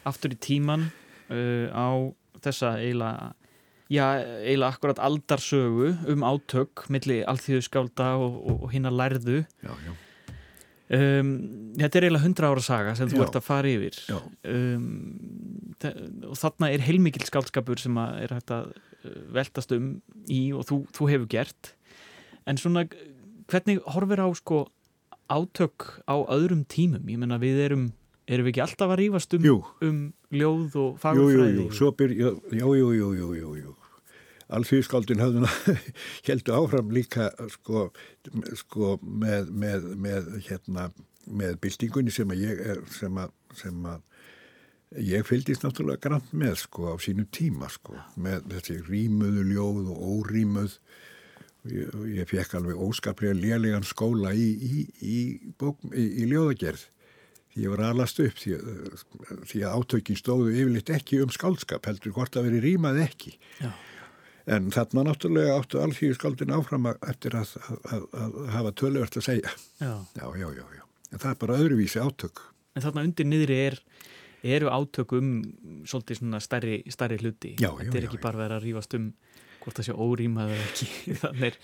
aftur í tíman uh, á þessa eiginlega, já, eiginlega akkurat aldarsögu um átök millir alþjóðskálda og, og, og hinn að lærðu. Já, já. Um, þetta er eiginlega hundra ára saga sem þú ert að fara yfir um, og þarna er heilmikil skáldskapur sem að er hægt að uh, veltast um í og þú, þú hefur gert. En svona hvernig horfir á sko átök á öðrum tímum? Ég menna við erum, erum við ekki alltaf að rífast um, um ljóð og Jú, jú, ég fylgist náttúrulega grann með sko á sínu tíma sko með þessi rýmuðu ljóð og órýmuð ég, ég fekk alveg óskaplega lélegan skóla í, í, í, bók, í, ljóðagerð. Því ég var aðlast upp því, því að átökin stóðu yfirleitt ekki um skáldskap heldur hvort að veri rýmað ekki. Já. en þarna náttúrulega áttu alþjóðu skáldin áfram að- eftir að, að, að, að hafa töluvert að segja. Já. já, já, já, já, en það er bara öðruvísi átök. En þarna undir niðri er eru átök um svolítið svona stærri, stærri hluti. Já, já, þetta er ekki já. bara verið að rífast um hvort það sé órýmað eða ekki. Þannig, er,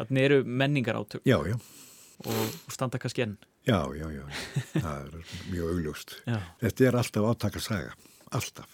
þannig eru menningar átök. Já, já, og, standa kannski enn. Já, já, já, það er mjög augljóst. Já. þetta er alltaf átakasaga, alltaf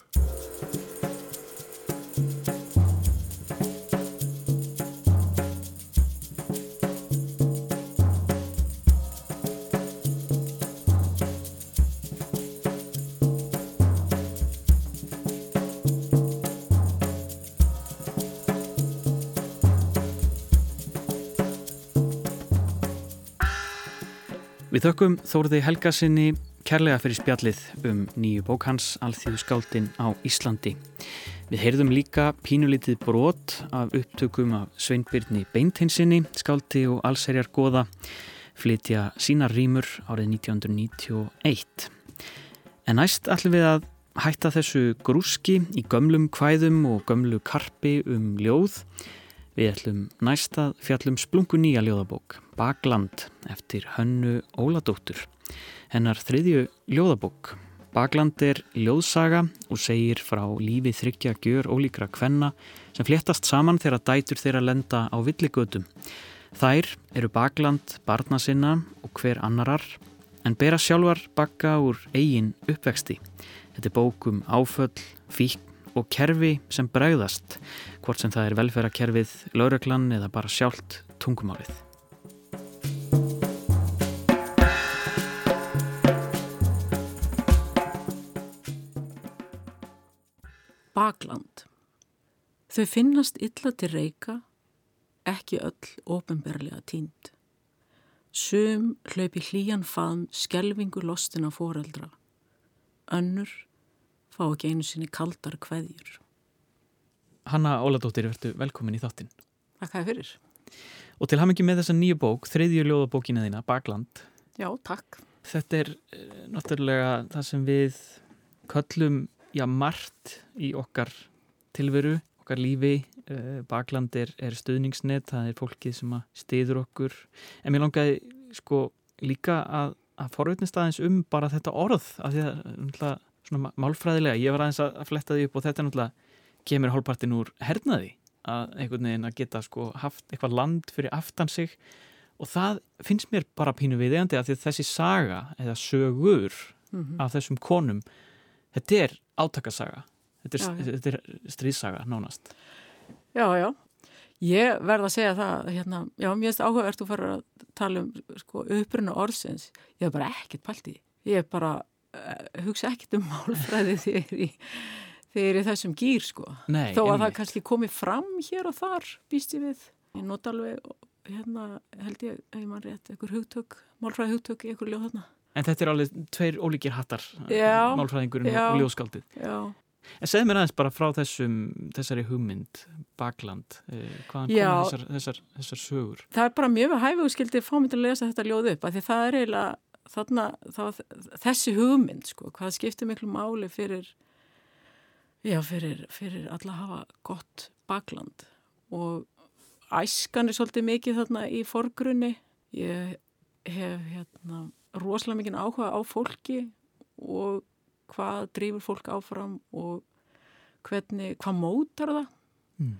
Við þökkum Þórði Helgasinni kærlega fyrir spjallið um nýju bók hans Alþjóðu skáldin á Íslandi. Við heyrðum líka pínulítið brot af upptökum af Sveinbyrni Beintinsinni, skáldi og allserjar goða, flytja sínar rýmur árið 1991. En næst ætlum við að hætta þessu grúski í gömlum kvæðum og gömlu karpi um ljóð. Við ætlum næst að fjallum splungu nýja ljóðabók, Bagland, eftir Hönnu Óladóttur. Hennar þriðju ljóðabók. Bagland er ljóðsaga og segir frá lífi þryggja gjör ólíkra kvenna sem fléttast saman þegar dætur þeirra lenda á villigötum. Þær eru Bagland, barna sinna og hver annarar, en bera sjálfar bakka úr eigin uppvexti. Þetta er bók um áföll, fíkn og kerfi sem bregðast, hvort sem það er velferðarkerfið, lauröklann eða bara sjálft tungumálið. Bakland. Þau finnast illa til reyka, ekki öll ofinberlega tínd. Sum hlaupi hlýjan faðm skelvingu lostina foreldra. Önnur fá ekki einu sinni kaldar kveðjur. Hanna Óladóttir, verður velkomin í þáttinn. Takk að fyrir. Og til hamingi með þessa nýju bók, þriðju ljóðabókina þína, Bagland. Já, takk. Þetta er eh, náttúrulega það sem við köllum, já, margt í okkar tilveru, okkar lífi. Eh, Bagland er, er stuðningsnet, það er fólkið sem stiður okkur. En mér langaði sko líka að, að forveitnist aðeins um bara þetta orð, af því að náttúrulega svona málfræðilega, ég var aðeins að fletta því upp og þetta náttúrulega kemur hálfpartin úr hernaði að einhvern veginn að geta sko haft eitthvað land fyrir aftan sig og það finnst mér bara pínu viðeigandi að því að þessi saga eða sögur Mm af þessum konum þetta er átakasaga þetta er, Já, já. þetta er stríðsaga nánast Já, já. Ég verð að segja það, hérna, já, mér finnst áhugavert að fara að tala um sko, uppruna orðsins. Ég hef bara ekkert pælt í. Ég hef bara hugsa ekkert um málfræði þegar ég, þegar ég er í þessum gýr, sko. Nei, Þó að einmitt. það kannski komi fram hér og þar, býst ég við. Ég nota alveg, hérna, held ég, ef ég mann rétt, einhver hugtök, málfræði hugtök í einhver ljóð þarna. En þetta er alveg tveir ólíkir hattar, Já, málfræðingurinn já. og ljóðskaldið. Já, En segð mér aðeins bara frá þessum, þessari hugmynd, bakland, eh, hvaðan koma þessar, þessar, þessar sögur? það er bara mjög hæfið og skildið fá mig til að lesa þetta ljóð upp af því það er eiginlega þarna, það, þessi hugmynd sko, hvað skiptir miklu máli fyrir já, fyrir, fyrir alla að hafa gott bakland. Og æskan er svolítið mikið þarna í forgrunni. Ég hef hérna rosalega mikið áhuga á fólki og hvað drýfur fólk áfram og hvernig, hvað mótar það. Mm.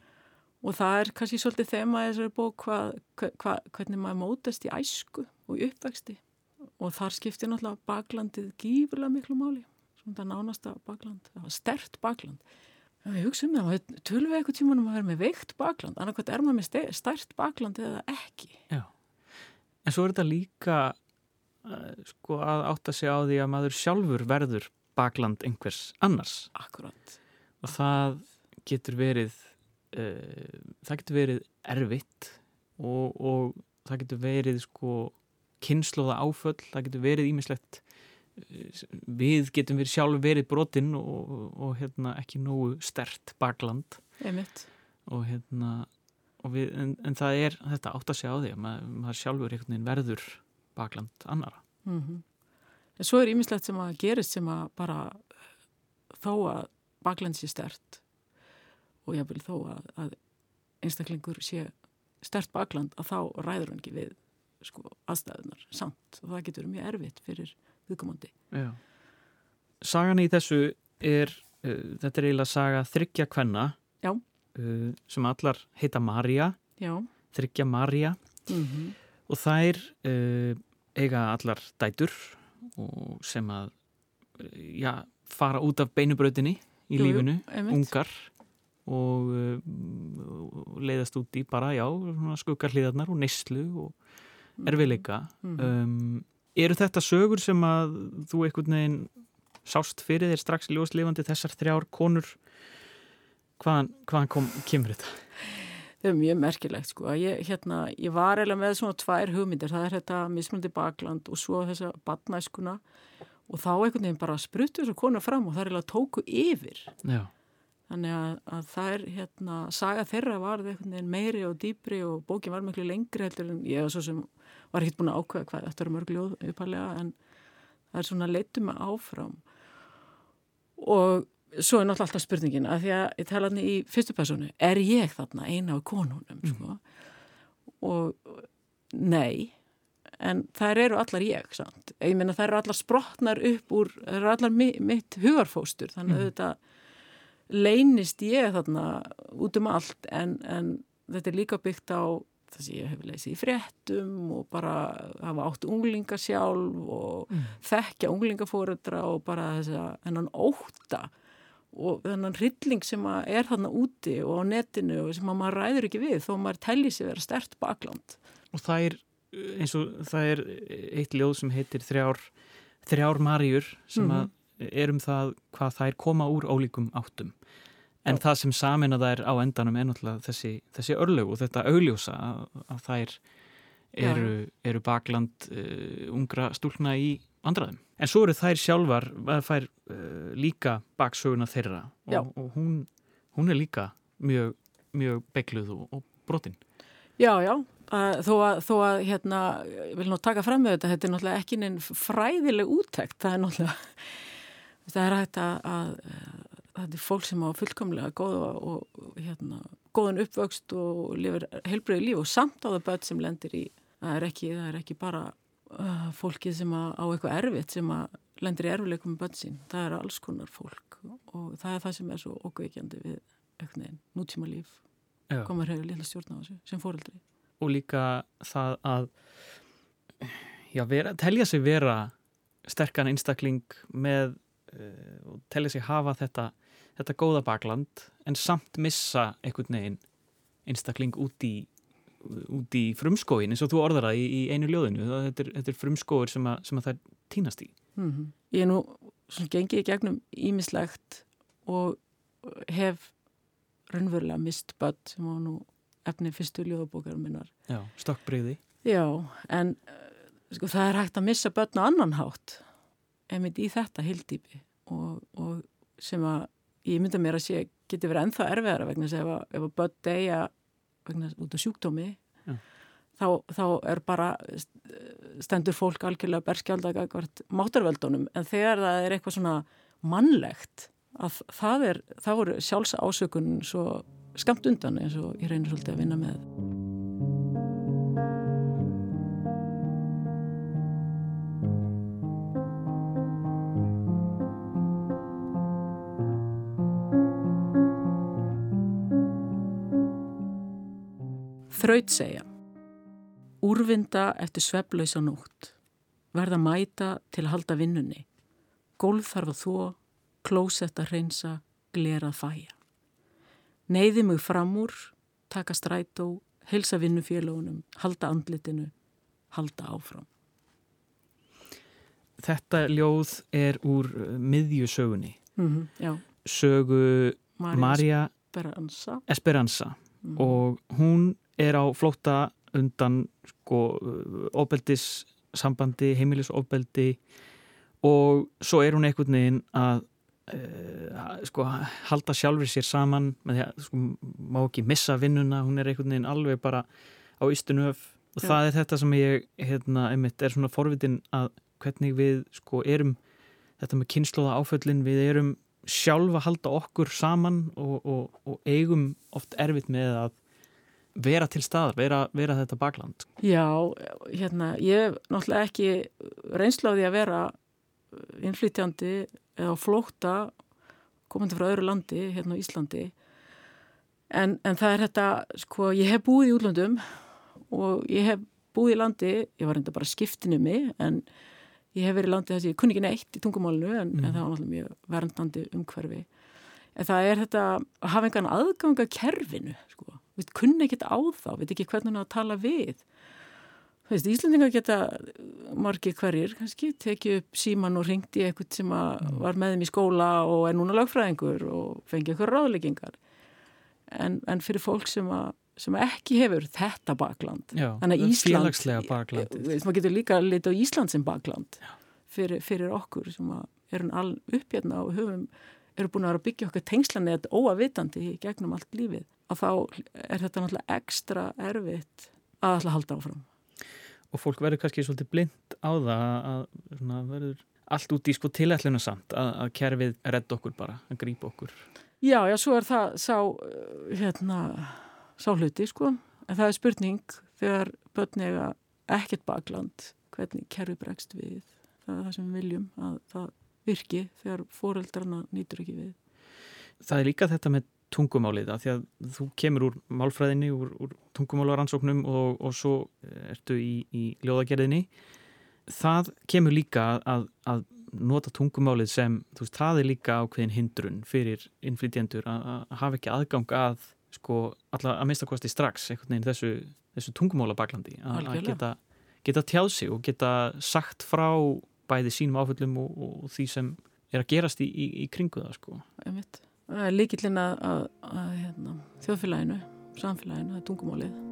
og það er kannski svolítið þema þessari bók hvað, hva, hvernig maður mótast í æsku og uppvexti og þar skiptir náttúrulega baklandið gífurlega miklu máli. Svona það nánasta bakland, það var stert bakland. En við hugsaum það, maður tölum við eitthvað tímanum að vera með veikt bakland. Annarkvæmt er maður með ste- stert bakland eða ekki. Já. En svo er þetta líka uh, sko að átta sig á því að maður sjálfur verður bakland einhvers annars. Akkurat, og það getur verið uh, það getur verið erfitt og, og það getur verið sko kynnslóða áföll, það getur verið ímislegt við getum verið sjálf verið brotinn og, og hérna ekki nógu stert bakland. Og hérna og við, en, en það er þetta átt að segja á því að maður, maður sjálfur verður bakland annara mm en svo er ímislegt sem að gerist sem að bara þó að bakland sé stert og ég vil þó að, að einstaklingur sé stert bakland að þá ræður hann ekki við sko, aðstæðunar samt. Og það getur mjög erfitt fyrir viðkomandi. Já. Sagan í þessu er uh, þetta er eiginlega saga þryggja kvenna uh, sem allar heita Marja þryggja Marja Mm og þær uh, eiga allar dætur og sem að já, fara út af beinubrautinni í Jú, jú, lífinu, einmitt. ungar. Og uh, leiðast út í bara, já, skuggarliðarnar og neyslu og erfiðleika. Mhm. um, eru þetta sögur sem að þú einhvern veginn sást fyrir þér strax ljóslifandi þessar þrjár konur? Hvaðan, hvaðan kom, kemur þetta? Það er mjög merkilegt sko. Ég, hérna, ég var eiginlega með svona tvær hugmyndir, það er þetta mismundi bakland og svo þessa badnæskuna og þá einhvern veginn bara spruttu þessu konu fram og það er eiginlega tóku yfir. Já, Þannig að, að það er hérna, saga þeirra var einhvern veginn meiri og dýpri og bókin var miklu lengri heldur en ég var svo sem var ekkert búin að ákveða hvað þetta eru mörg ljóð uppalega en það er svona leittum mig áfram og svo er náttúrulega alltaf spurningin að því að ég tala hann í fyrstu personu er ég þarna eina af konunum sko? og nei en þær eru allar ég sant? ég meina þær eru allar sprotnar upp úr þær eru allar mi mitt hugarfóstur þannig að þetta leynist ég þarna út um allt en, en þetta er líka byggt á það sem ég hef leysið í fréttum og bara hafa átt unglinga sjálf og þekkja unglingafóreldra og bara þess að hennan óta og þennan hrylling sem er þarna úti og á netinu og sem að maður ræður ekki við þó maður telli sér vera stert bakland. og það er eins og það er eitt ljóð sem heitir þrjár, þrjár marjur sem Mhm. að er um það hvað þær koma úr ólíkum áttum en það sem samin að það er á endanum er náttúrulega þessi, þessi örlög og þetta augljósa að, að þær eru, eru bakland uh, ungra stúlna í vandraðum. En svo eru þær sjálfar að fær uh, líka baksöguna þeirra og, og hún, hún er líka mjög, mjög begluð og, og brotin. Já, já, að, þó að, þó að hérna, ég vil nú taka fram með þetta, þetta er náttúrulega ekki neinn fræðileg úttekt, það er náttúrulega, það er hægt að, að þetta er fólk sem á fullkomlega góða og, og hérna, góðan uppvöxt og lifir heilbröðu líf og samt á það börn sem lendir í, það er ekki, það er ekki bara uh, fólkið sem að, á eitthvað erfitt sem að lendir í erfileikum með börn sín, það er alls konar fólk og það er það sem er svo okveikjandi við neginn, nútíma líf komar hefur lilla stjórn á þessu sem fóreldri. Og líka það að já, vera, telja sig vera sterkan einstakling með uh, og telja sig hafa þetta, þetta góða bakland en samt missa einhvern veginn einstakling út í út í frumskóin eins og þú orðar það í, í einu ljóðinu. Þetta, er, þetta er frumskóir sem, að, sem að það týnast í. Mm Ég er nú svona gengið í gegnum ímislegt og hef raunverulega mist börn sem var nú efni fyrstu ljóðabókar minnar. Já, stokkbreyði Já, en uh, sko það er hægt að missa börn á annan hátt einmitt í þetta hildýpi og, og sem að ég mynda mér að sé geti verið ennþá erfiðara vegna þess að ef að, börn vegna út af sjúkdómi Já. þá, þá er bara stendur fólk algjörlega berskjáldaga hvert mátarveldunum en þegar það er eitthvað svona mannlegt að það er, þá er sjálfs ásökun svo skamt undan eins og ég reynir svolítið að vinna með Þraut segja Úrvinda eftir sveflausa nótt. Verða mæta til að halda vinnunni. Gólf þarf að þó klósett að hreinsa glerað fæja. Neyði mig fram úr taka strætó, helsa vinnufélagunum halda andlitinu halda áfram. Þetta ljóð er úr uh, miðjusögunni. Mm -hmm, Já, sögu Maria Esperanza. Esperanza. Mhm. og hún er á flótta undan sko ofbeldis sambandi, heimilisofbeldi og svo er hún einhvern veginn að uh, sko halda sjálfur sér saman með því að sko má ekki missa vinnuna, hún er einhvern veginn alveg bara á ystunöf og Já. það er þetta sem ég hérna, einmitt er svona forvitin að hvernig við sko erum þetta með kynnslóða áföllin, við erum sjálfa halda okkur saman og, og, og eigum oft erfitt með að vera til staðar, vera, vera þetta bakland. Já, hérna, ég hef náttúrulega ekki reynslaði að vera innflytjandi eða á flótta komandi frá öðru landi, hérna Íslandi en, en það er þetta sko, ég hef búið í útlöndum og ég hef búið í landi ég var reynda bara skiptinu mig en ég hef verið í landi þess að ég kunni ekki neitt í tungumálinu en, en það var náttúrulega mjög verndandi umhverfi en það er þetta að hafa engan aðganga kerfinu sko. Við kunni ekkit á þá, við ekki hvernig að tala við. Þú veist, Íslandingar geta margir hverjir kannski, tekið upp síman og ringt í eitthvað sem að var með þeim í skóla og er núna lagfræðingur og fengið eitthvað ráðleggingar. En, en fyrir fólk sem að sem ekki hefur þetta bakland. Já, Þannig að Ísland- félagslega bakland. Maður getur líka litið á Ísland sem bakland fyrir, fyrir okkur sem að erum all upp hérna og höfum eru búin að vera að byggja okkar tengslanett óavitandi í gegnum allt lífið að þá er þetta náttúrulega ekstra erfitt að alltaf halda áfram Og fólk verður kannski svolítið blind á það að svona, verður allt út í sko tilætluna samt að, að kerfið redda okkur bara, að grípa okkur. Já, já, svo er það sá, uh, hérna, sá hluti, sko. En það er spurning þegar börn eiga ekkert bakland, hvernig kerfi bregst við. Það er það sem við viljum, að það virki þegar fóreldrarna nýtur ekki við. Það er líka þetta með tungumálið að því að þú kemur úr málfræðinni, úr, úr tungumálaransóknum og, og svo ertu í, í ljóðagerðinni. Það kemur líka að, að nota tungumálið sem, þú veist, það er líka ákveðin hindrun fyrir innflytjendur að, hafa ekki aðgang að, sko, alla að mista kosti strax einhvern veginn þessu, þessu tungumála baklandi að, geta, geta tjáð sig og geta sagt frá bæði sínum áföllum og, og því sem er að gerast í, í, í kringu það, sko. Það er líkillin að, að, að hérna, þjóðfélaginu, samfélaginu, það er tungumálið.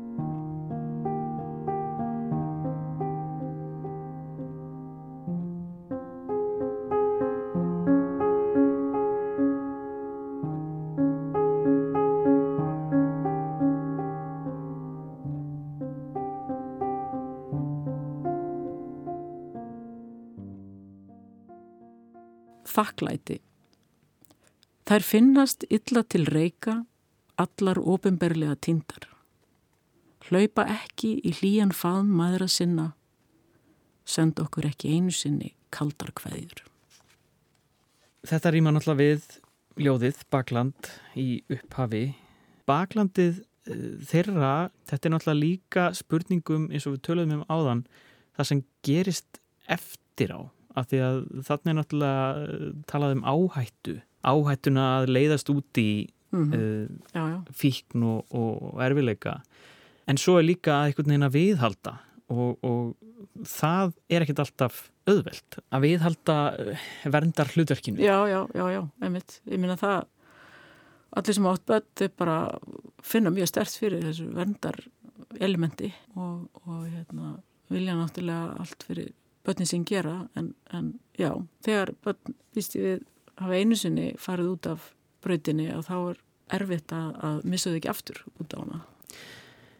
Þær finnast illa til reyka, allar ofinberlega tindar. Hlaupa ekki í hlýjan faðm maðra sinna, send okkur ekki einu sinni kaldar kveðjur. Þetta rýma náttúrulega við ljóðið Bakland í upphafi. Baklandið eh, þeirra, þetta er náttúrulega líka spurningum eins og við töluðum um áðan, það sem gerist eftir á. Af því að þarna er náttúrulega eh, talað um áhættu. Áhættuna að leiðast út í Mm uh, Já, já, fíkn og, og erfileika. En svo er líka einhvern veginn að viðhalda og, og það er ekkert alltaf auðvelt að viðhalda eh, verndar hlutverkinu. já, já, já, já, einmitt. Ég minna það, allir sem átt börn er bara að finna mjög stert fyrir þessu verndar elementi og, og hérna, vilja náttúrulega allt fyrir börnin sem gera en, en já, þegar börn víst ég við hafa einu sinni farið út af brautinni að þá er erfitt að, að missa þau ekki aftur út á hana.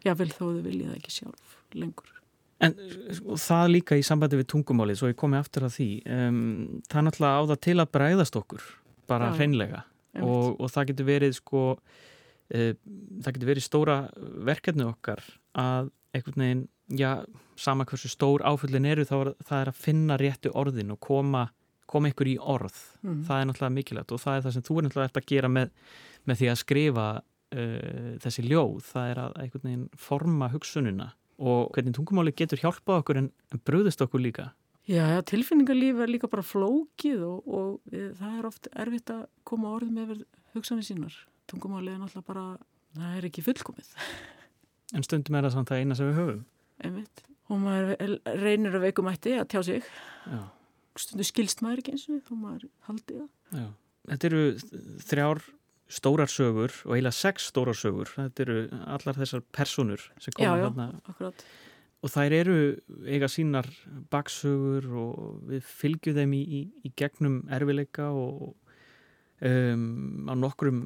Já vel þó þau viljið ekki sjálf lengur. En og það líka í sambandi við tungumálið, svo ég komi aftur að því, um, það er náttúrulega á það til að bræðast okkur, bara hreinlega. Og, og það getur verið sko, uh, það getur verið stóra verkefni okkar að einhvern veginn, já, sama hversu stór áföllin eru, þá er það er að finna réttu orðin og koma, koma ykkur í orð, Mhm. það er náttúrulega mikilvægt og það er það sem þú er náttúrulega að gera með, með því að skrifa uh, þessi ljóð, það er að einhvern veginn forma hugsununa og hvernig tungumáli getur hjálpað okkur en, en bröðist okkur líka. Já, já, tilfinningarlíf er líka bara flókið og, og við, það er oft erfitt að koma orðum yfir hugsanir sínar. Tungumálið er náttúrulega bara, það er ekki fullkomið, En stundum er það samt það eina sem við höfum. einmitt. Og maður reynir að veikumætti að tjá sig. Já, Stundu skilst maður ekki eins og þó maður haldi það. já. Þetta eru þrjár stórar sögur og eiginlega sex stórar sögur. Þetta eru allar þessar personur sem Já, koma já. þarna Akkurat. og þær eru eiga sínar baksögur og við fylgjum þeim í, í, í gegnum erfileika og um, á nokkrum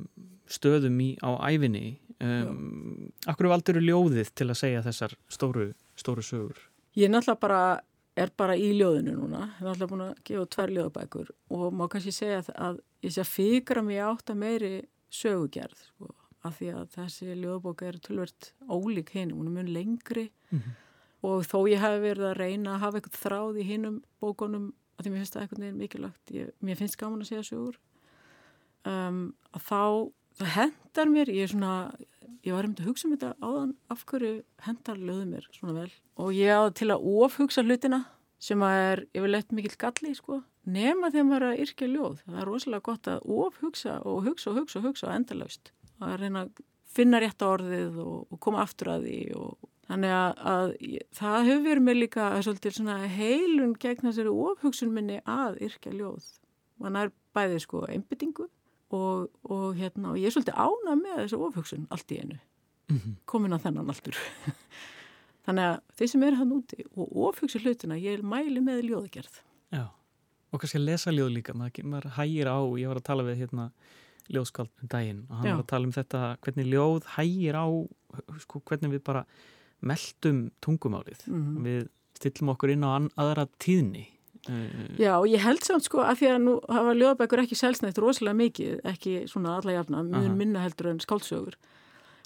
stöðum í, á æfinni. Um, akkur valdur ljóðið til að segja þessar stóru, stóru sögur? Ég er náttúrulega bara, er bara í ljóðinu núna. Ég er náttúrulega búin að gefa tvær ljóðabækur og má kannski segja að- ég sé að fikra mig átt að meiri sögugerð, sko. Af því að þessi ljóðabóka er tölvört ólík hinum, hún er mun lengri og þó ég hef verið að reyna að hafa eitthvað þráð í hinum bókunum að því mér finnst það eitthvað neginn mikilvægt ég, mér finnst gaman að segja sögur um, að þá það hendar mér, ég er svona ég var einmitt að hugsa um þetta áðan af hverju hendar löðu mér svona vel? Og ég á til að ofhugsa hlutina sem að er yfirleitt mikill galli sko, nema þegar maður er að yrkja ljóð. Það er rosalega gott að ofhugsa og hugsa og hugsa og hugsa endalaust. Að reyna að finna rétta orðið og, og koma aftur að því og Þannig að, að það hefur verið mér líka svolítið svona heilun gegn þessari ofhugsun minni að yrkja ljóð. Man er bæðið sko einbyttingu og, og hérna, og ég er svolítið ána með þessu ofhugsun allt í einu. Komin á þennan alltur. Þannig að þeir sem eru hann úti og ofhugsa hlutina, ég mæli með ljóðagerð. Já, og kannski að lesa ljóð líka, maður, maður hægir á, ég var að tala við hérna ljóðskald um daginn og hann Já. var að tala um þetta, hvernig ljóð hægir á, sko, hvernig við bara meldum tungumálið. Mhm. Við stillum okkur inn á aðra tíðni. Uh, Já, og ég held samt sko að því að nú hafa ljóðabækur ekki selsnætt rosalega mikið, ekki svona alla jafna, mjög minna heldur en skáldsögur,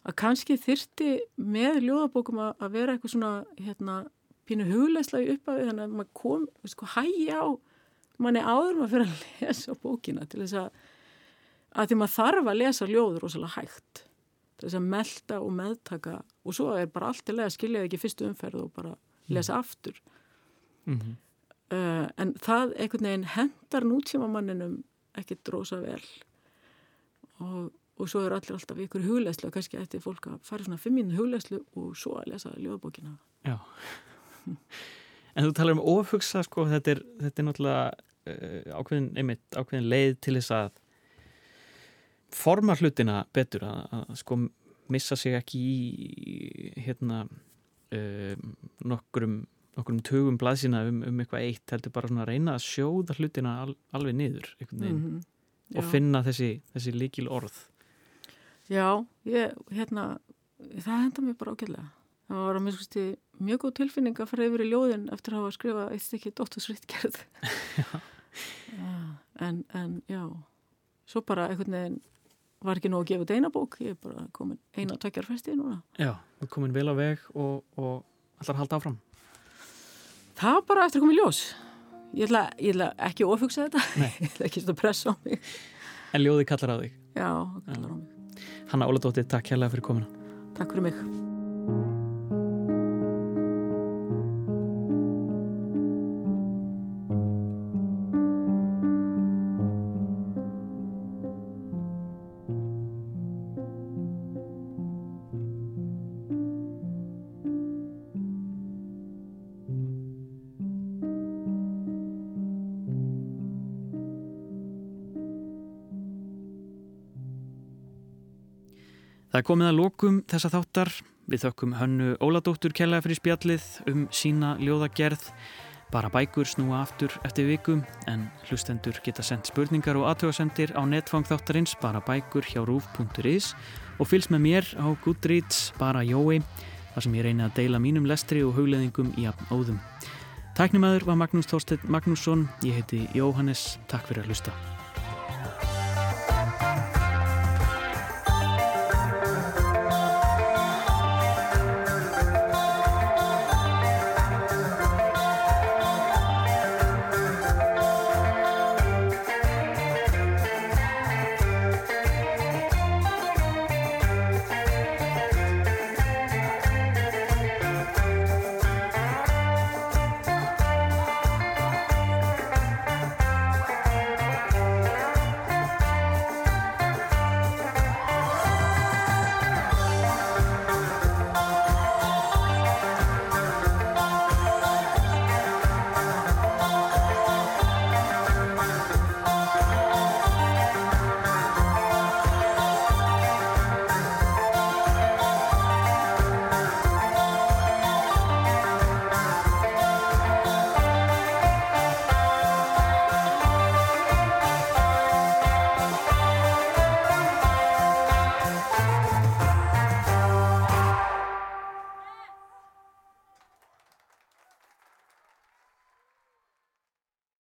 að kannski þyrti með ljóðabókum að, vera eitthvað svona, hérna, pínu hugleisla í upphafi, þannig að maður kom, sko, hægi á manni áður maður fyrir að lesa bókina til þess að, að því maður þarf að lesa ljóður rosalega hægt, til þess að melda og meðtaka og svo er bara allt í leið að skilja ekki fyrstu umferð og bara lesa aftur. mm Uh, en það einhvern veginn hendar nútíma manninum ekkit rosa vel og, og svo er allir alltaf ykkur hugleðslu og kannski ætti fólk að fara svona fimm mínu hugleðslu og svo að lesa ljóðbókina Já. En þú talar um ofhugsa, sko, þetta er, þetta er náttúrulega uh, ákveðin, einmitt, ákveðin leið til þess að forma hlutina betur, að, að sko missa sig ekki í hérna um, nokkrum, nokkrum tugum blaðsina um, um eitthvað eitt, heldur bara svona að reyna að sjóða hlutina al, alveg niður veginn -hmm. og finna þessi, þessi líkil orð. Já, ég, hérna það henda mér bara ágæðlega það var að mér skusti mjög góð tilfinning að fara yfir í ljóðin eftir að hafa skrifað eitt stykki dóttursrittgerð en, en já svo bara einhvern veginn var ekki nóg að gefa þetta eina bók ég er bara komin eina tökjar festi núna Já, þú er komin vel á veg og, og allar halda áfram. Það var bara eftir að koma í ljós. Ég ætla, ég ætla ekki að ofugsa þetta. Nei. ég ætla ekki að pressa á mig. En ljóði kallar á þig. Já, kallar á mig. Hanna Óladóttir, takk hérlega fyrir komina. Takk fyrir mig. Það er komið að lokum þessa þáttar. Við þökkum hönnu Óladóttur kellaði fyrir spjallið um sína ljóðagerð. Bara bækur snúa aftur eftir viku en hlustendur geta sendt spurningar og aðtöðasendir á netfang þáttarins bara bækur hjá rúf.is og fylgst með mér á Goodreads bara Jói þar sem ég reyni að deila mínum lestri og hugleðingum í óðum. Tæknumæður var Magnús Þorstedt Magnússon, ég heiti Jóhannes, takk fyrir að hlusta.